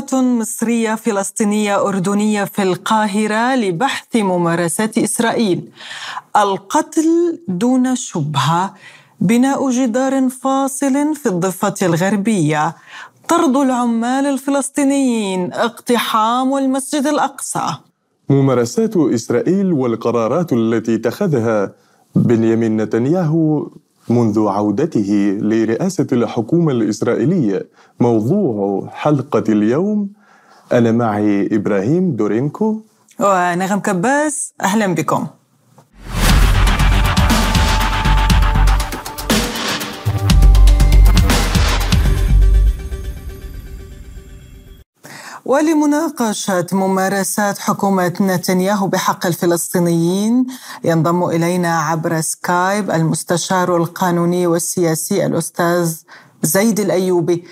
قمة مصرية فلسطينية أردنية في القاهرة لبحث ممارسات إسرائيل. القتل دون شبهة. بناء جدار فاصل في الضفة الغربية. طرد العمال الفلسطينيين. اقتحام المسجد الأقصى. ممارسات إسرائيل والقرارات التي اتخذها بنيامين نتنياهو منذ عودته لرئاسة الحكومة الإسرائيلية موضوع حلقة اليوم أنا معي إبراهيم دورينكو. ونغم كباس أهلا بكم. ولمناقشة ممارسات حكومة نتنياهو بحق الفلسطينيين ينضم إلينا عبر سكايب المستشار القانوني والسياسي الأستاذ زيد الأيوبي.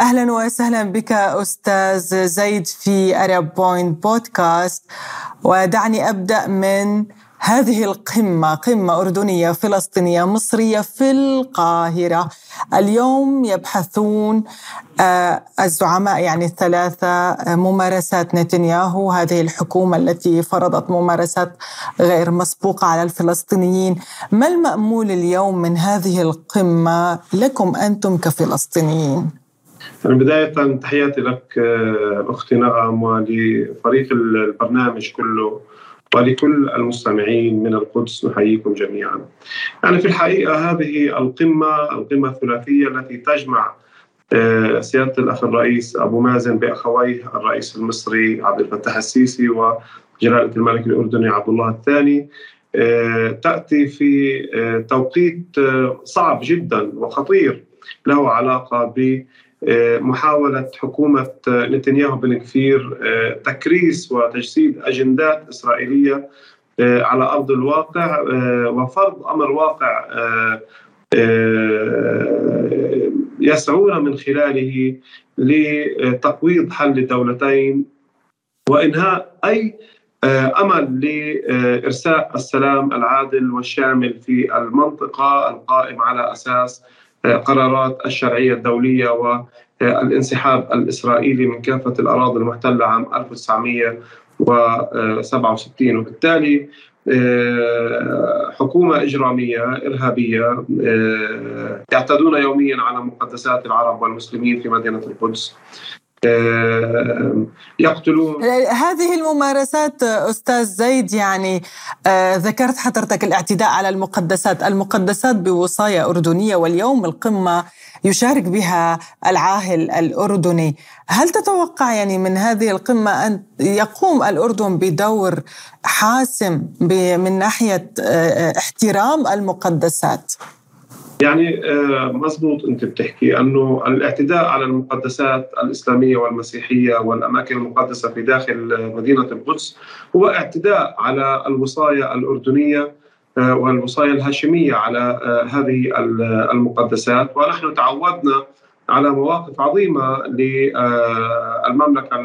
أهلا وسهلا بك أستاذ زيد في أرب بوينت بودكاست. ودعني أبدأ من هذه القمة قمة أردنية فلسطينية مصرية في القاهرة. اليوم يبحثون آه، الزعماء يعني الثلاثة آه، ممارسات نتنياهو هذه الحكومة التي فرضت ممارسات غير مسبوقة على الفلسطينيين. ما المأمول اليوم من هذه القمة لكم أنتم كفلسطينيين؟ يعني بداية تحياتي لك آه، أختي نغم ولفريق البرنامج كله. ولكل المستمعين من القدس نحييكم جميعا. يعني في الحقيقة هذه القمة القمة الثلاثية التي تجمع آه، سيادة الأخ الرئيس أبو مازن بأخويه الرئيس المصري عبد الفتاح السيسي وجلالة الملك الأردني عبد الله الثاني آه، تأتي في آه، توقيت صعب جدا وخطير له علاقة ب محاولة حكومة نتنياهو بن كفير آه، تكريس وتجسيد أجندات إسرائيلية آه، على أرض الواقع آه، وفرض أمر واقع يسعون من خلاله لتقويض حل الدولتين وإنهاء أي أمل لإرساء السلام العادل والشامل في المنطقة القائم على أساس قرارات الشرعية الدولية والانسحاب الإسرائيلي من كافة الأراضي المحتلة عام 1967 وبالتالي آه، حكومة إجرامية إرهابية آه، يعتدون يوميا على مقدسات العرب والمسلمين في مدينة القدس. يقتلون. هذه الممارسات أستاذ زيد يعني آه، ذكرت حضرتك الاعتداء على المقدسات، المقدسات بوصايا أردنية واليوم القمة يشارك بها العاهل الأردني، هل تتوقع يعني من هذه القمة أن يقوم الأردن بدور حاسم من ناحية آه، احترام المقدسات؟ يعني آه، مضبوط انت بتحكي انه الاعتداء على المقدسات الإسلامية والمسيحية والأماكن المقدسة في داخل مدينة القدس هو اعتداء على الوصايا الأردنية آه، والوصايا الهاشمية على آه، هذه المقدسات. ونحن تعودنا على مواقف عظيمة للمملكه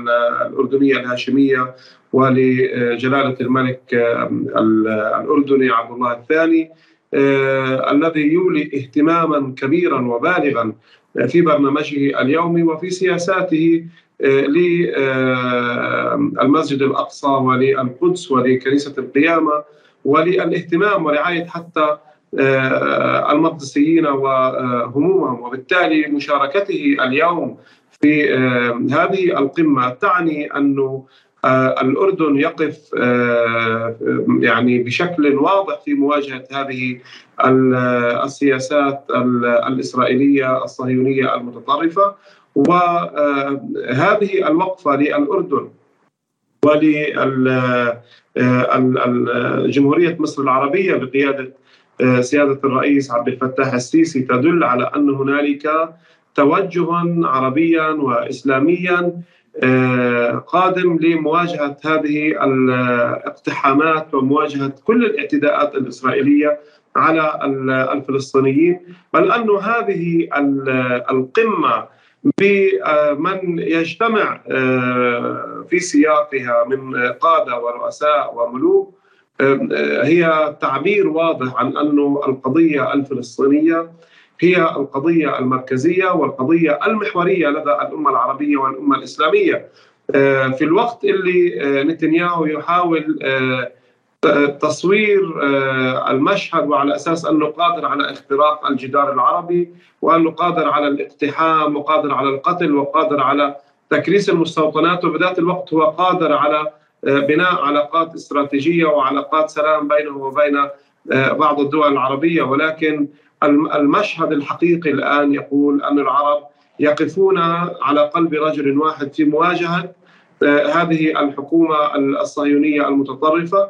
الأردنية الهاشمية ولجلالة الملك الأردني عبد الله الثاني. آه، الذي يولي اهتماما كبيرا وبالغا في برنامجه اليومي وفي سياساته آه، للمسجد الأقصى وللقدس ولكنيسة القيامة وللاهتمام ورعاية حتى آه، المقدسيين وهمومهم. وبالتالي مشاركته اليوم في هذه القمة تعني أنه آه، الأردن يقف آه، يعني بشكل واضح في مواجهة هذه السياسات الإسرائيلية الصهيونية المتطرفة. وهذه الوقفة للأردن ولجمهورية مصر العربية بقيادة آه، سيادة الرئيس عبد الفتاح السيسي تدل على أن هنالك توجه عربيا وإسلاميا آه، قادم لمواجهة هذه الاقتحامات ومواجهة كل الاعتداءات الإسرائيلية على الفلسطينيين بل أن هذه القمة بمن يجتمع آه، في سياقها من قادة ورؤساء وملوك آه، هي تعبير واضح عن أن القضية الفلسطينية هي القضية المركزية والقضية المحورية لدى الأمة العربية والأمة الإسلامية. في الوقت اللي نتنياهو يحاول تصوير المشهد وعلى أساس أنه قادر على اختراق الجدار العربي وأنه قادر على الاقتحام وقادر على القتل وقادر على تكريس المستوطنات وبذات الوقت هو قادر على آه، بناء علاقات استراتيجية وعلاقات سلام بينه وبين آه، بعض الدول العربية. ولكن المشهد الحقيقي الآن يقول أن العرب يقفون على قلب رجل واحد في مواجهة آه، هذه الحكومة الصهيونية المتطرفة.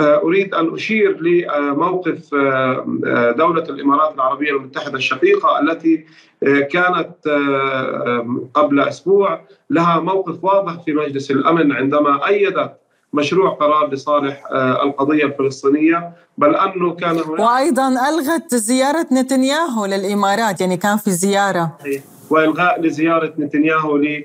أريد أن أشير لموقف دولة الإمارات العربية المتحدة الشقيقة التي كانت قبل أسبوع لها موقف واضح في مجلس الأمن عندما أيدت مشروع قرار لصالح القضية الفلسطينية. بل أنه كان هناك وأيضا ألغت زيارة نتنياهو للإمارات يعني كان في زيارة. وإلغاء لزيارة نتنياهو ل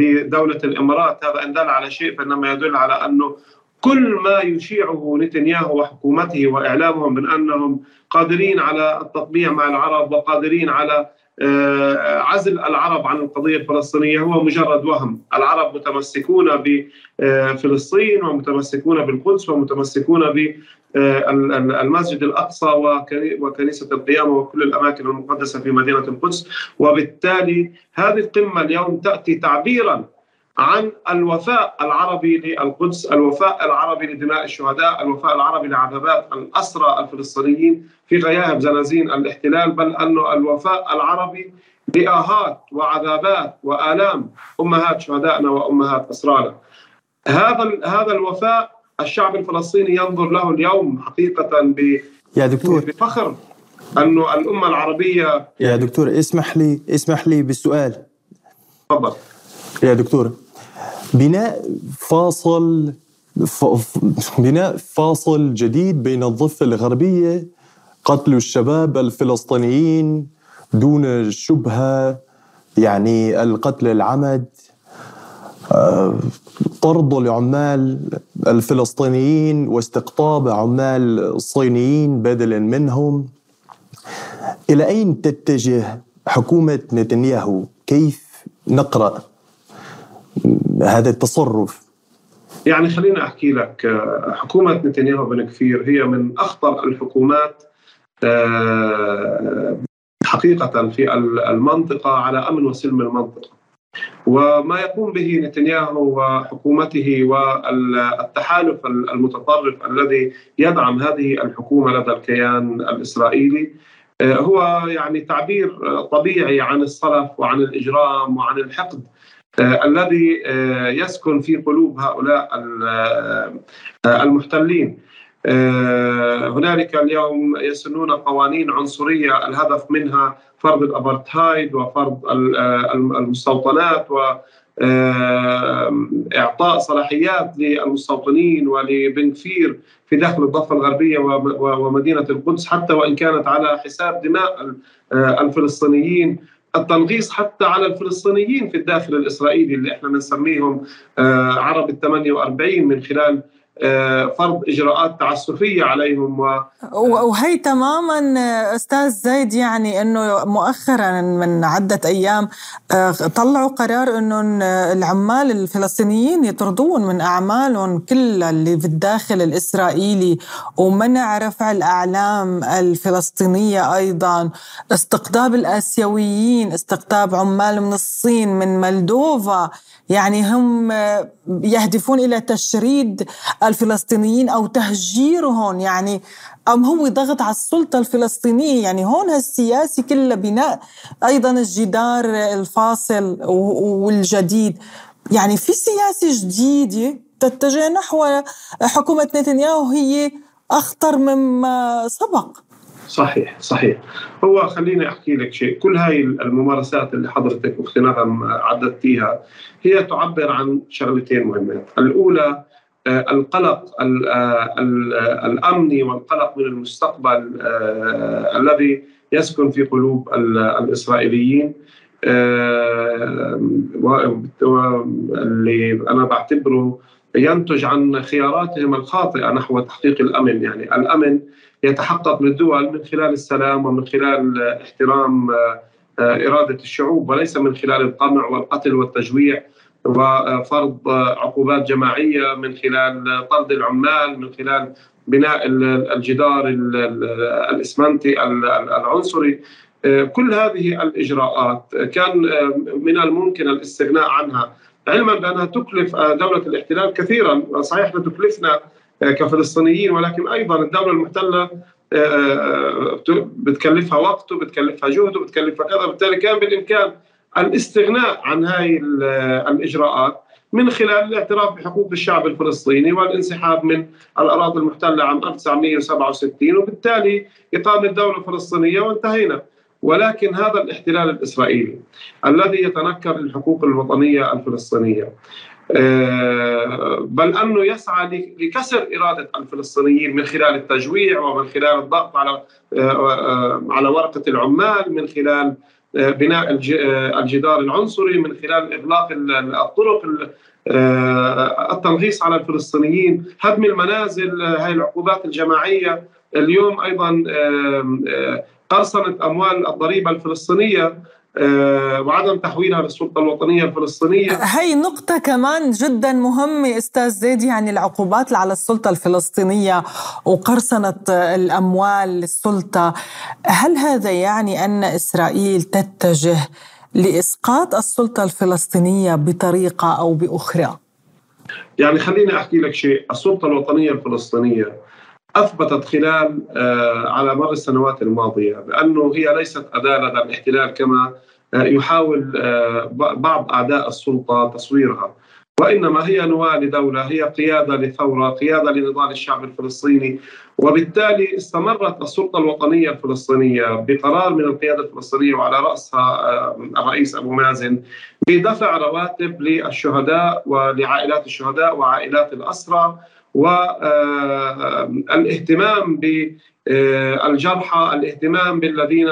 لدولة الإمارات. هذا إن دل على شيء فإنما يدل على أنه كل ما يشيعه نتنياهو وحكومته وإعلامهم من أنهم قادرين على التطبيع مع العرب وقادرين على آه، عزل العرب عن القضية الفلسطينية. هو مجرد وهم. العرب متمسكون بفلسطين ومتمسكون بالقدس ومتمسكون بالمسجد الأقصى وكنيسة القيامة وكل الأماكن المقدسة في مدينة القدس. وبالتالي هذه القمة اليوم تأتي تعبيرا عن الوفاء العربي للقدس، الوفاء العربي لدماء الشهداء، الوفاء العربي لعذابات الأسرى الفلسطينيين في غياهب زنازين الاحتلال، بل انه الوفاء العربي لآهات وعذابات وآلام أمهات شهدائنا وأمهات أسرانا. هذا هذا الوفاء الشعب الفلسطيني ينظر له اليوم حقيقة ب يا دكتور. بفخر انه الأمة العربية يا دكتور اسمح لي اسمح لي بالسؤال. تفضل. يا دكتور. بناء فاصل بناء فاصل جديد بين الضفة الغربية قتل الشباب الفلسطينيين دون شبهة يعني القتل العمد آه، طرد العمال الفلسطينيين واستقطاب عمال الصينيين بدلا منهم. إلى أين تتجه حكومة نتنياهو؟ كيف نقرأ؟ هذا التصرف. يعني خليني أحكي لك آه، حكومة نتنياهو بن كفير هي من أخطر الحكومات آه، حقيقة في المنطقة على أمن وسلم المنطقة. وما يقوم به نتنياهو وحكومته والتحالف المتطرف الذي يدعم هذه الحكومة لدى الكيان الإسرائيلي آه، هو يعني تعبير طبيعي عن الصلف وعن الإجرام وعن الحقد. الذي آه، يسكن في قلوب هؤلاء آه، المحتلين. هنالك اليوم يسنون قوانين عنصرية الهدف منها فرض الأبرتهايد وفرض المستوطنات و إعطاء صلاحيات للمستوطنين ولبنكفير في داخل الضفة الغربية ومدينة القدس حتى وإن كانت على حساب دماء الفلسطينيين. التنغيص حتى على الفلسطينيين في الداخل الإسرائيلي اللي إحنا بنسميهم آه، عرب ال 48 من خلال فرض إجراءات تعسفية عليهم و وهي تماما أستاذ زيد يعني إنه مؤخرا من عدة أيام آه، طلعوا قرار إنه العمال الفلسطينيين يطردون من أعمالهم كلها اللي في الداخل الإسرائيلي ومنع رفع الأعلام الفلسطينية أيضا استقطاب الآسيويين استقطاب عمال من الصين من مالدوفا يعني هم يهدفون إلى تشريد الفلسطينيين أو تهجيرهم يعني أم هو ضغط على السلطة الفلسطينية؟ يعني هون السياسي كله بناء أيضا الجدار الفاصل والجديد. يعني في سياسة جديدة تتجه نحو حكومة نتنياهو هي أخطر مما سبق. صحيح صحيح. هو خليني أحكي لك شيء. كل هاي الممارسات اللي حضرتك أختي نغم عددتيها هي تعبر عن شغلتين مهمات. الأولى آه، القلق آه، الأمني والقلق من المستقبل آه، الذي يسكن في قلوب الإسرائيليين. واللي أنا بعتبره ينتج عن خياراتهم الخاطئة نحو تحقيق الأمن. يعني الأمن يتحقق للدول من خلال السلام ومن خلال احترام إرادة الشعوب وليس من خلال القمع والقتل والتجويع وفرض عقوبات جماعية من خلال طرد العمال من خلال بناء الجدار الإسمنتي العنصري. كل هذه الإجراءات كان من الممكن الاستغناء عنها علما بأنها تكلف دولة الاحتلال كثيرا صحيح تكلفنا كفلسطينيين ولكن أيضا الدولة المحتلة بتكلفها وقت وبتكلفها جهد وبتكلفها كذا بالتالي كان بالإمكان الاستغناء عن هذه الإجراءات من خلال الاعتراف بحقوق الشعب الفلسطيني والانسحاب من الأراضي المحتلة عام 1967 وبالتالي إقامة دولة فلسطينية وانتهينا. ولكن هذا الاحتلال الإسرائيلي الذي يتنكر الحقوق الوطنية الفلسطينية آه، بل أنه يسعى لكسر إرادة الفلسطينيين من خلال التجويع ومن خلال الضغط على آه، آه، على ورقة العمال من خلال بناء الجدار العنصري من خلال إغلاق الطرق التنغيص على الفلسطينيين هدم المنازل هذه العقوبات الجماعية. اليوم أيضا قرصنة أموال الضريبة الفلسطينية. آه، وعدم تحويلها للسلطة الوطنية الفلسطينية. هي نقطة كمان جدا مهمة أستاذ زيد يعني العقوبات على السلطة الفلسطينية وقرصنة الأموال للسلطة. هل هذا يعني أن إسرائيل تتجه لإسقاط السلطة الفلسطينية بطريقة أو بأخرى؟ يعني خليني أحكي لك شيء. السلطة الوطنية الفلسطينية أثبتت خلال آه، على مر السنوات الماضية بأنه هي ليست أداة لدى الاحتلال كما آه، يحاول آه، بعض أعداء السلطة تصويرها. وإنما هي نواة لدولة هي قيادة لثورة قيادة لنضال الشعب الفلسطيني. وبالتالي استمرت السلطة الوطنية الفلسطينية بقرار من القيادة الفلسطينية وعلى رأسها الرئيس أبو مازن بدفع رواتب للشهداء ولعائلات الشهداء وعائلات الأسرى والاهتمام بالجرحى الاهتمام بالذين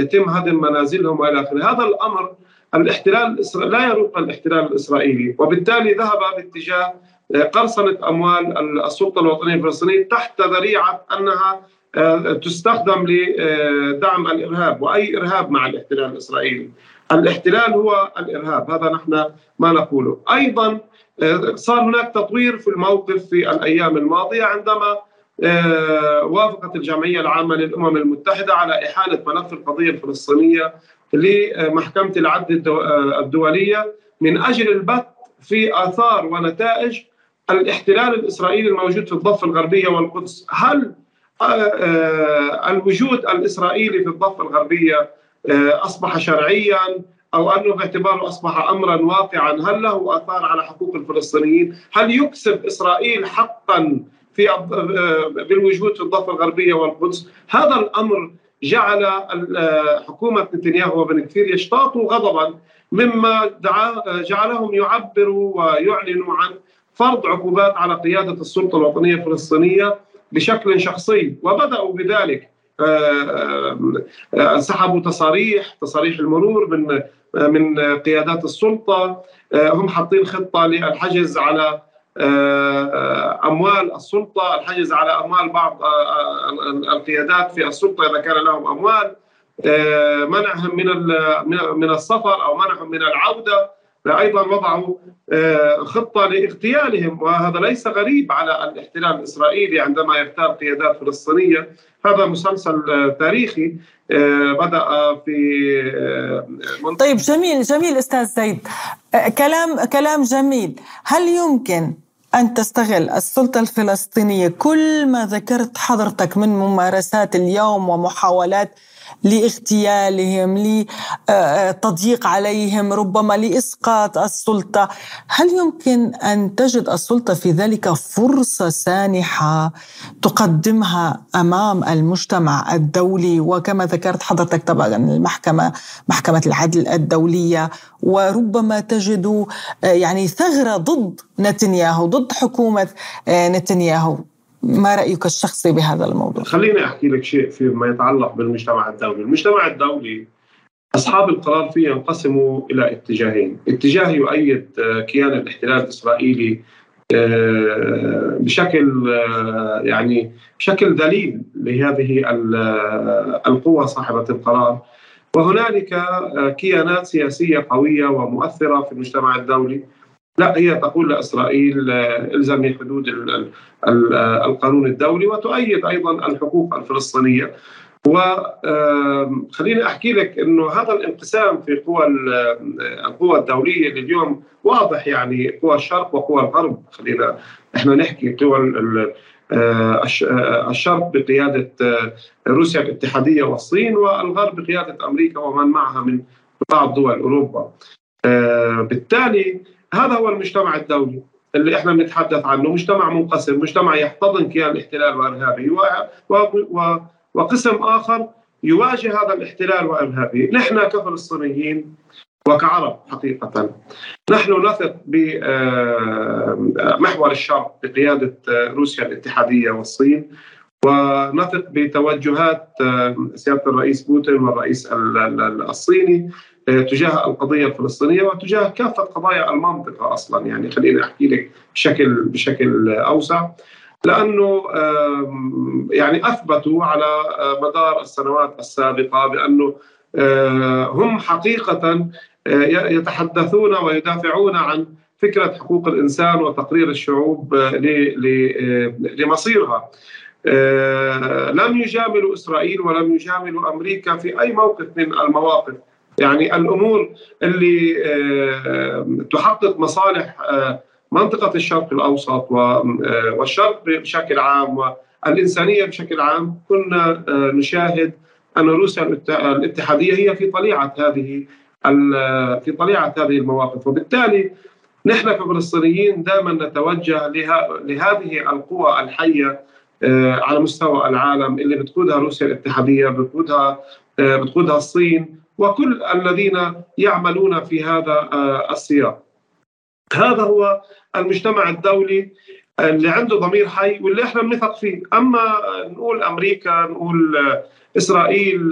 يتم هدم منازلهم وإلى آخره. هذا الأمر الاحتلال لا يروق الاحتلال الإسرائيلي. وبالتالي ذهب باتجاه قرصنة أموال السلطة الوطنية الفلسطينية تحت ذريعة أنها تستخدم لدعم الإرهاب وأي إرهاب مع الاحتلال الإسرائيلي. الاحتلال هو الإرهاب هذا نحن ما نقوله، أيضا صار هناك تطوير في الموقف في الأيام الماضية عندما آه، وافقت الجمعية العامة للأمم المتحدة على إحالة ملف القضية الفلسطينية لمحكمة العدل آه، الدولية من أجل البت في آثار ونتائج الاحتلال الإسرائيلي الموجود في الضفة الغربية والقدس، هل آه، الوجود الإسرائيلي في الضفة الغربية أصبح شرعيا؟ أو أنه باعتباره أصبح امرا واقعا هل له آثار على حقوق الفلسطينيين؟ هل يكسب إسرائيل حقا في بالوجود في الضفة الغربية والقدس؟ هذا الأمر جعل حكومة نتنياهو وبن كثير يشتاطوا غضبا مما دعا جعلهم يعبروا ويعلنوا عن فرض عقوبات على قيادة السلطة الوطنية الفلسطينية بشكل شخصي وبدأوا بذلك آه، آه، سحبوا تصاريح تصاريح المرور من من قيادات السلطة. آه، هم حاطين خطة للحجز على أموال السلطة، الحجز على أموال بعض القيادات في السلطة إذا كان لهم أموال، منعهم من من السفر أو منعهم من العودة. أيضا وضعوا آه، خطة لاغتيالهم وهذا ليس غريب على الاحتلال الإسرائيلي عندما يغتال قيادات فلسطينية. هذا مسلسل آه، تاريخي آه، بدأ في طيب جميل جميل أستاذ زيد كلام كلام جميل. هل يمكن أن تستغل السلطة الفلسطينية كل ما ذكرت حضرتك من ممارسات اليوم ومحاولات لاغتيالهم لتضييق عليهم ربما لإسقاط السلطة. هل يمكن أن تجد السلطة في ذلك فرصة سانحة تقدمها أمام المجتمع الدولي؟ وكما ذكرت حضرتك طبعا المحكمة محكمة العدل الدولية. وربما تجد يعني ثغرة ضد نتنياهو ضد حكومة نتنياهو. ما رأيك الشخصي بهذا الموضوع؟ خليني أحكي لك شيء فيما يتعلق بالمجتمع الدولي، المجتمع الدولي أصحاب القرار فيه ينقسموا إلى اتجاهين، اتجاه يؤيد كيان الاحتلال الإسرائيلي بشكل يعني بشكل دليل لهذه القوى صاحبة القرار. وهنالك كيانات سياسية قوية ومؤثرة في المجتمع الدولي. لا هي تقول لاسرائيل الزمي حدود القانون الدولي وتؤيد أيضا الحقوق الفلسطينية وخليني أحكي لك إنه هذا الانقسام في قوى القوى الدولية اللي اليوم واضح يعني قوى الشرق وقوى الغرب خلينا إحنا نحكي قوى آه، آه، الشرق بقيادة آه، روسيا الاتحادية والصين والغرب بقيادة أمريكا ومن معها من بعض دول أوروبا. بالتالي هذا هو المجتمع الدولي اللي إحنا بنتحدث عنه. مجتمع منقسم مجتمع يحتضن كيان الاحتلال وإرهابي وقسم آخر يواجه هذا الاحتلال وإرهابي. نحن كفلسطينيين وكعرب حقيقة نحن نثق بمحور الشرق بقيادة روسيا الاتحادية والصين ونثق بتوجهات سيادة الرئيس بوتين والرئيس الصيني. تجاه القضية الفلسطينية وتجاه كافة قضايا المنطقة أصلا. يعني خليني أحكي لك بشكل بشكل أوسع. لأنه يعني أثبتوا على مدار السنوات السابقة بأنه هم حقيقة يتحدثون ويدافعون عن فكرة حقوق الإنسان وتقرير الشعوب لمصيرها. لم يجاملوا إسرائيل ولم يجاملوا أمريكا في أي موقف من المواقف. يعني الأمور اللي تحقق مصالح منطقة الشرق الأوسط والشرق بشكل عام والإنسانية بشكل عام كنا نشاهد أن روسيا الاتحادية هي في طليعة هذه في طليعة هذه المواقف. وبالتالي نحن كفلسطينيين دائما نتوجه لهذه القوى الحية آه، على مستوى العالم اللي بتقودها روسيا الاتحادية بتقودها آه، بتقودها الصين وكل الذين يعملون في هذا آه، السياق. هذا هو المجتمع الدولي اللي عنده ضمير حي واللي إحنا بنثق فيه، أما نقول أمريكا نقول إسرائيل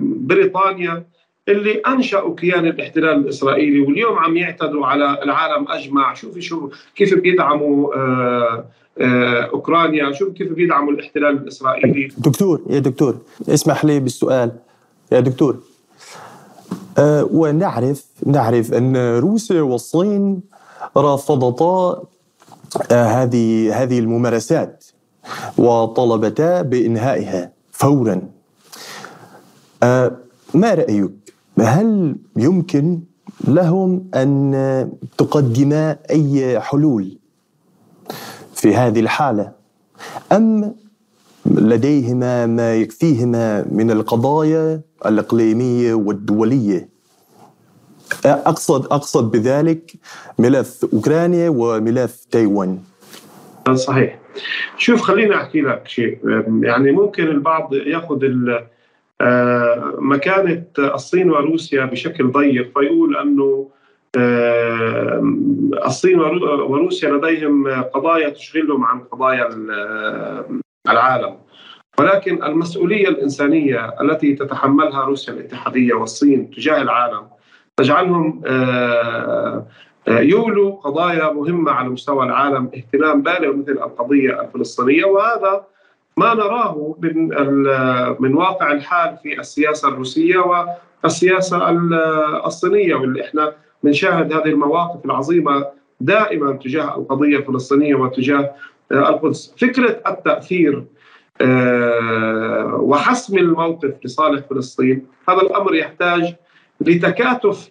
بريطانيا اللي أنشأوا كيان الاحتلال الإسرائيلي واليوم عم يعتدوا على العالم أجمع. شوفي شو كيف بيدعموا آه، آه، أوكرانيا شوف كيف بيدعموا الاحتلال الإسرائيلي. دكتور يا دكتور اسمح لي بالسؤال. يا دكتور. أه ونعرف نعرف أن روسيا والصين رافضتا أه هذه هذه الممارسات وطلبتا بإنهائها فورا. أه ما رأيك؟ هل يمكن لهم أن تقدما أي حلول في هذه الحالة؟ أم لديهما ما يكفيهما من القضايا الإقليمية والدولية. اقصد أقصد بذلك ملف أوكرانيا وملف تايوان. صحيح. شوف خليني أحكي لك شيء. يعني ممكن البعض يأخذ آه، مكانة الصين وروسيا بشكل ضيق فيقول أنه آه، الصين وروسيا لديهم قضايا تشغلهم عن قضايا العالم. ولكن المسؤولية الإنسانية التي تتحملها روسيا الاتحادية والصين تجاه العالم تجعلهم آه، يولوا قضايا مهمة على مستوى العالم اهتمام بالغ مثل القضية الفلسطينية. وهذا ما نراه من من واقع الحال في السياسة الروسية والسياسة الصينية واللي إحنا بنشاهد هذه المواقف العظيمة دائما تجاه القضية الفلسطينية وتجاه القدس، فكرة التأثير آه، وحسم الموقف لصالح فلسطين هذا الأمر يحتاج لتكاتف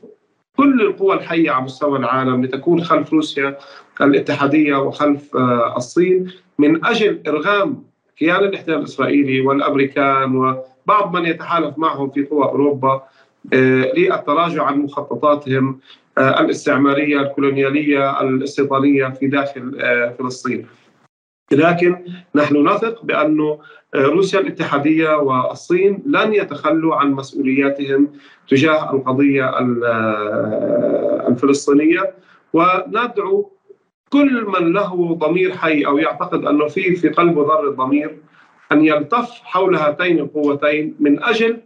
كل القوى الحية على مستوى العالم لتكون خلف روسيا الاتحادية وخلف آه، الصين من أجل إرغام كيان الاحتلال الإسرائيلي والأمريكان وبعض من يتحالف معهم في قوى أوروبا آه، للتراجع عن مخططاتهم آه، الاستعمارية الكولونيالية الاستيطانية في داخل آه، فلسطين. لكن نحن نثق بأن روسيا الاتحادية والصين لن يتخلوا عن مسؤولياتهم تجاه القضية الفلسطينية. وندعو كل من له ضمير حي أو يعتقد أنه في في قلبه ذره ضمير أن يلتف حول هاتين القوتين من أجل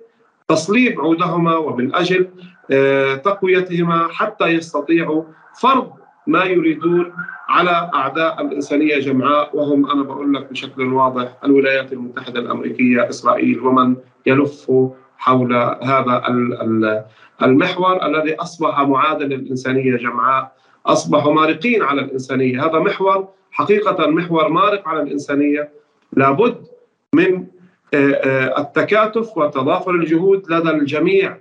تصليب عودهما ومن أجل آه، تقويتهما حتى يستطيعوا فرض ما يريدون على أعداء الإنسانية جمعاء وهم أنا بقول لك بشكل واضح الولايات المتحدة الأمريكية إسرائيل ومن يلف حول هذا المحور الذي أصبح معادل للإنسانية جمعاء اصبحوا مارقين على الإنسانية. هذا محور حقيقة محور مارق على الإنسانية. لابد من آه، آه، التكاتف وتضافر الجهود لدى الجميع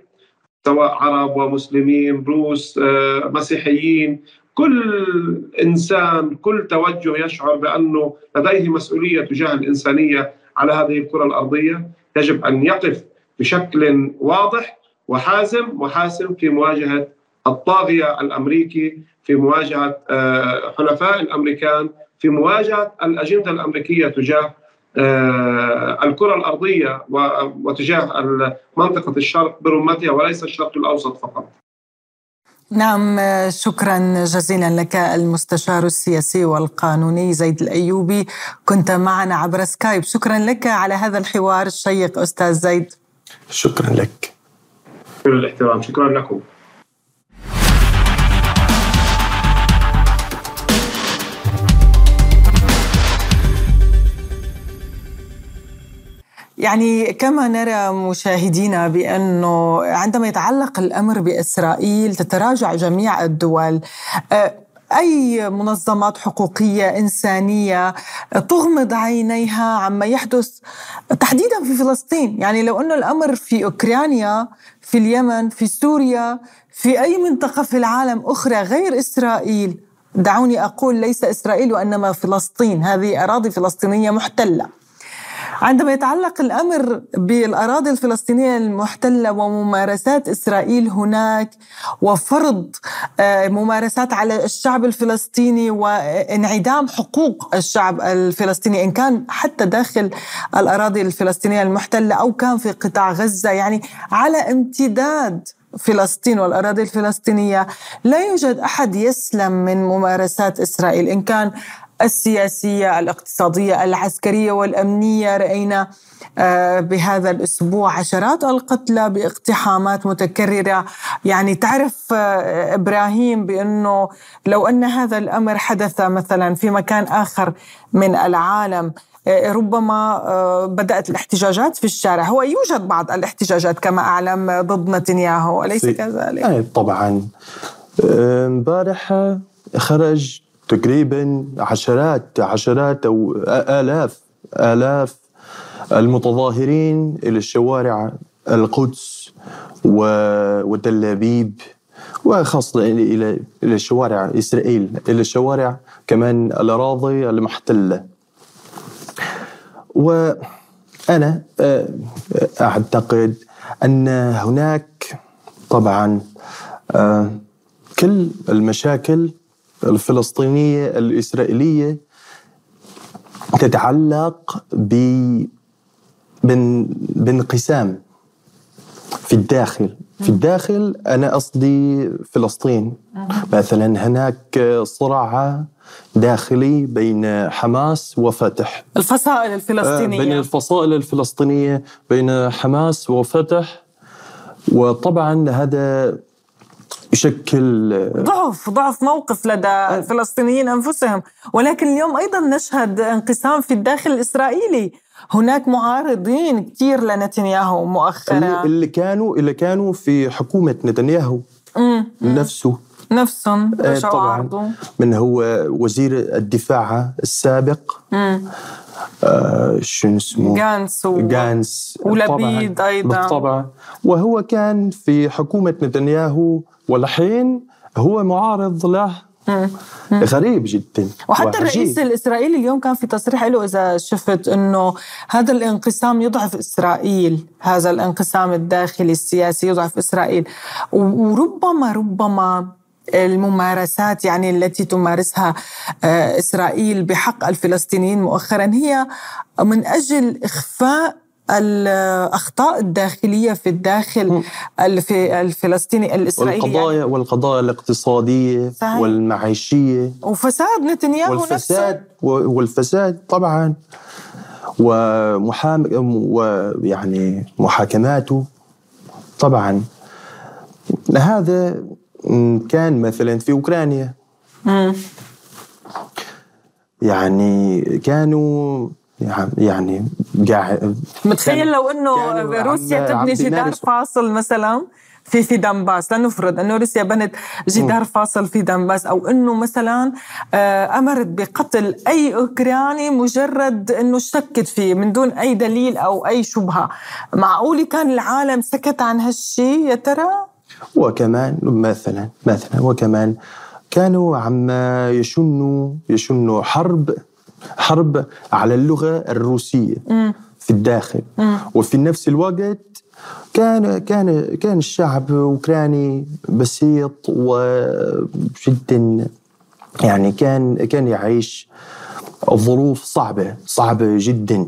سواء عرب ومسلمين روس آه، مسيحيين كل إنسان كل توجه يشعر بأنه لديه مسؤولية تجاه الإنسانية على هذه الكرة الأرضية يجب أن يقف بشكل واضح وحازم وحاسم في مواجهة الطاغية الأمريكي في مواجهة حلفاء الأمريكان في مواجهة الأجندة الأمريكية تجاه آه، الكرة الأرضية وتجاه منطقة الشرق برمتها وليس الشرق الأوسط فقط. نعم شكرا جزيلا لك المستشار السياسي والقانوني زيد الأيوبي كنت معنا عبر سكايب. شكرا لك على هذا الحوار الشيق أستاذ زيد. شكرا لك. كل الاحترام. شكرا لكم. يعني كما نرى مشاهدينا بأنه عندما يتعلق الأمر بإسرائيل تتراجع جميع الدول أي منظمات حقوقية إنسانية تغمض عينيها عما يحدث تحديدا في فلسطين، يعني لو انه الأمر في أوكرانيا، في اليمن، في سوريا، في أي منطقة في العالم أخرى غير إسرائيل، دعوني أقول ليس إسرائيل وإنما فلسطين، هذه أراضي فلسطينية محتلة. عندما يتعلق الأمر بالأراضي الفلسطينية المحتلة وممارسات إسرائيل هناك وفرض آه، ممارسات على الشعب الفلسطيني وانعدام حقوق الشعب الفلسطيني إن كان حتى داخل الأراضي الفلسطينية المحتلة أو كان في قطاع غزة يعني على امتداد فلسطين والأراضي الفلسطينية لا يوجد أحد يسلم من ممارسات إسرائيل. إن كان السياسية الاقتصادية العسكرية والأمنية. رأينا آه، بهذا الأسبوع عشرات القتلى باقتحامات متكررة. يعني تعرف آه، إبراهيم بأنه لو أن هذا الأمر حدث مثلا في مكان آخر من العالم آه، ربما بدأت الاحتجاجات في الشارع. هو يوجد بعض الاحتجاجات كما أعلم ضد نتنياهو أليس كذلك؟ طبعا. امبارح خرج تقريبا عشرات عشرات أو الاف آلاف المتظاهرين إلى الشوارع القدس وتل ابيب وخاصة إلى إلى شوارع إسرائيل إلى الشوارع كمان الأراضي المحتلة. وأنا آه، أعتقد أن هناك طبعا آه، كل المشاكل الفلسطينية الإسرائيلية تتعلق ب بانقسام في الداخل. في الداخل أنا قصدي فلسطين. مثلا هناك صراع داخلي بين حماس وفتح. الفصائل الفلسطينية. بين الفصائل الفلسطينية بين حماس وفتح. وطبعا هذا يشكل ضعف ضعف موقف لدى الفلسطينيين أنفسهم. ولكن اليوم أيضا نشهد انقسام في الداخل الإسرائيلي. هناك معارضين كثير لنتنياهو مؤخرا. اللي كانوا اللي كانوا في حكومة نتنياهو نفسه. نفسهم آه، طبعا. من هو وزير الدفاع السابق. آه شنو اسمه؟ جانس و... جانس. ولبيد أيضا. بالطبع. وهو كان في حكومة نتنياهو والحين هو معارض له. غريب جدا. وحتى. الرئيس الإسرائيلي اليوم كان في تصريح له إذا شفت إنه هذا الانقسام يضعف إسرائيل هذا الانقسام الداخلي السياسي يضعف إسرائيل. وربما ربما الممارسات يعني التي تمارسها آه، إسرائيل بحق الفلسطينيين مؤخرا هي من أجل إخفاء الأخطاء الداخلية في الداخل في الفلسطيني الإسرائيلي والقضايا يعني. والقضايا الاقتصادية صحيح. والمعيشية وفساد نتنياهو والفساد نفسه. والفساد طبعا ومحام ويعني محاكماته طبعا هذا كان مثلا في أوكرانيا. يعني كانوا يعني قاعد متخيل لو إنه روسيا تبني جدار. فاصل مثلا في في دنباس لنفرض إنه روسيا بنت جدار فاصل في دنباس أو إنه مثلا آه، أمرت بقتل أي أوكراني مجرد إنه شكت فيه من دون أي دليل أو أي شبهة. معقول كان العالم سكت عن هالشيء يا ترى؟ وكمان مثلا مثلا وكمان كانوا عم يشنوا يشنوا حرب حرب على اللغة الروسية في الداخل. وفي نفس الوقت كان كان كان الشعب أوكراني بسيط وجدا يعني كان كان يعيش ظروف صعبة صعبة جدا.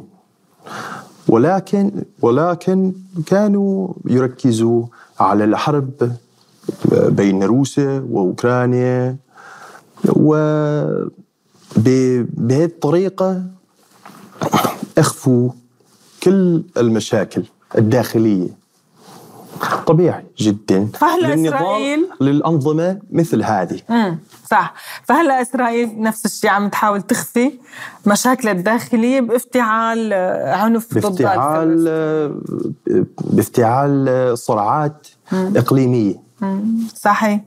ولكن ولكن كانوا يركزوا على الحرب بين روسيا وأوكرانيا و ب- بهذه الطريقة أخفوا كل المشاكل الداخلية. طبيعي جدا فهلا للنضال إسرائيل- للأنظمة مثل هذه. امم صح. فهلا إسرائيل نفس الشيء عم تحاول تخفي مشاكلها الداخلية بافتعال آه، عنف ضد بافتعال الفلسطينيين. بافتعال صراعات إقليمية. صحيح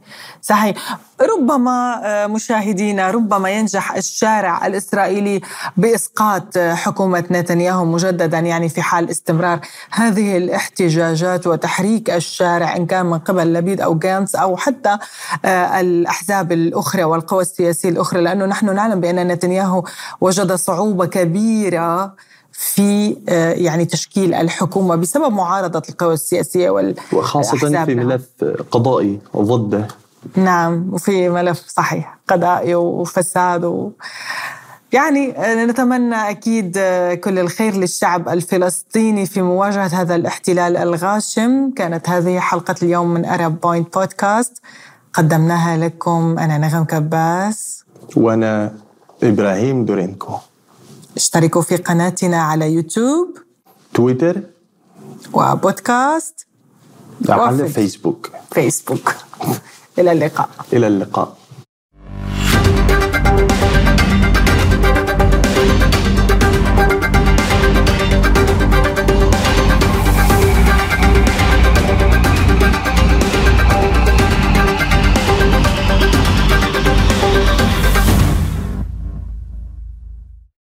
صحيح. ربما آه، مشاهدينا ربما ينجح الشارع الإسرائيلي بإسقاط آه، حكومة نتنياهو مجددا يعني في حال استمرار هذه الاحتجاجات وتحريك الشارع إن كان من قبل لبيد أو جانس أو حتى آه، الأحزاب الأخرى والقوى السياسية الأخرى لأنه نحن نعلم بأن نتنياهو وجد صعوبة كبيرة في آه، يعني تشكيل الحكومة بسبب معارضة القوى السياسية والأحزاب وخاصة في. ملف قضائي ضده نعم وفي ملف صحيح قضائي وفساد و... يعني آه، نتمنى أكيد آه، كل الخير للشعب الفلسطيني في مواجهة هذا الاحتلال الغاشم، كانت هذه حلقة اليوم من ارب بوينت بودكاست قدمناها لكم أنا نغم كباس، وأنا إبراهيم دورينكو. اشتركوا في قناتنا على يوتيوب تويتر وبودكاست نعم، على فيسبوك. فيسبوك. إلى اللقاء. إلى اللقاء.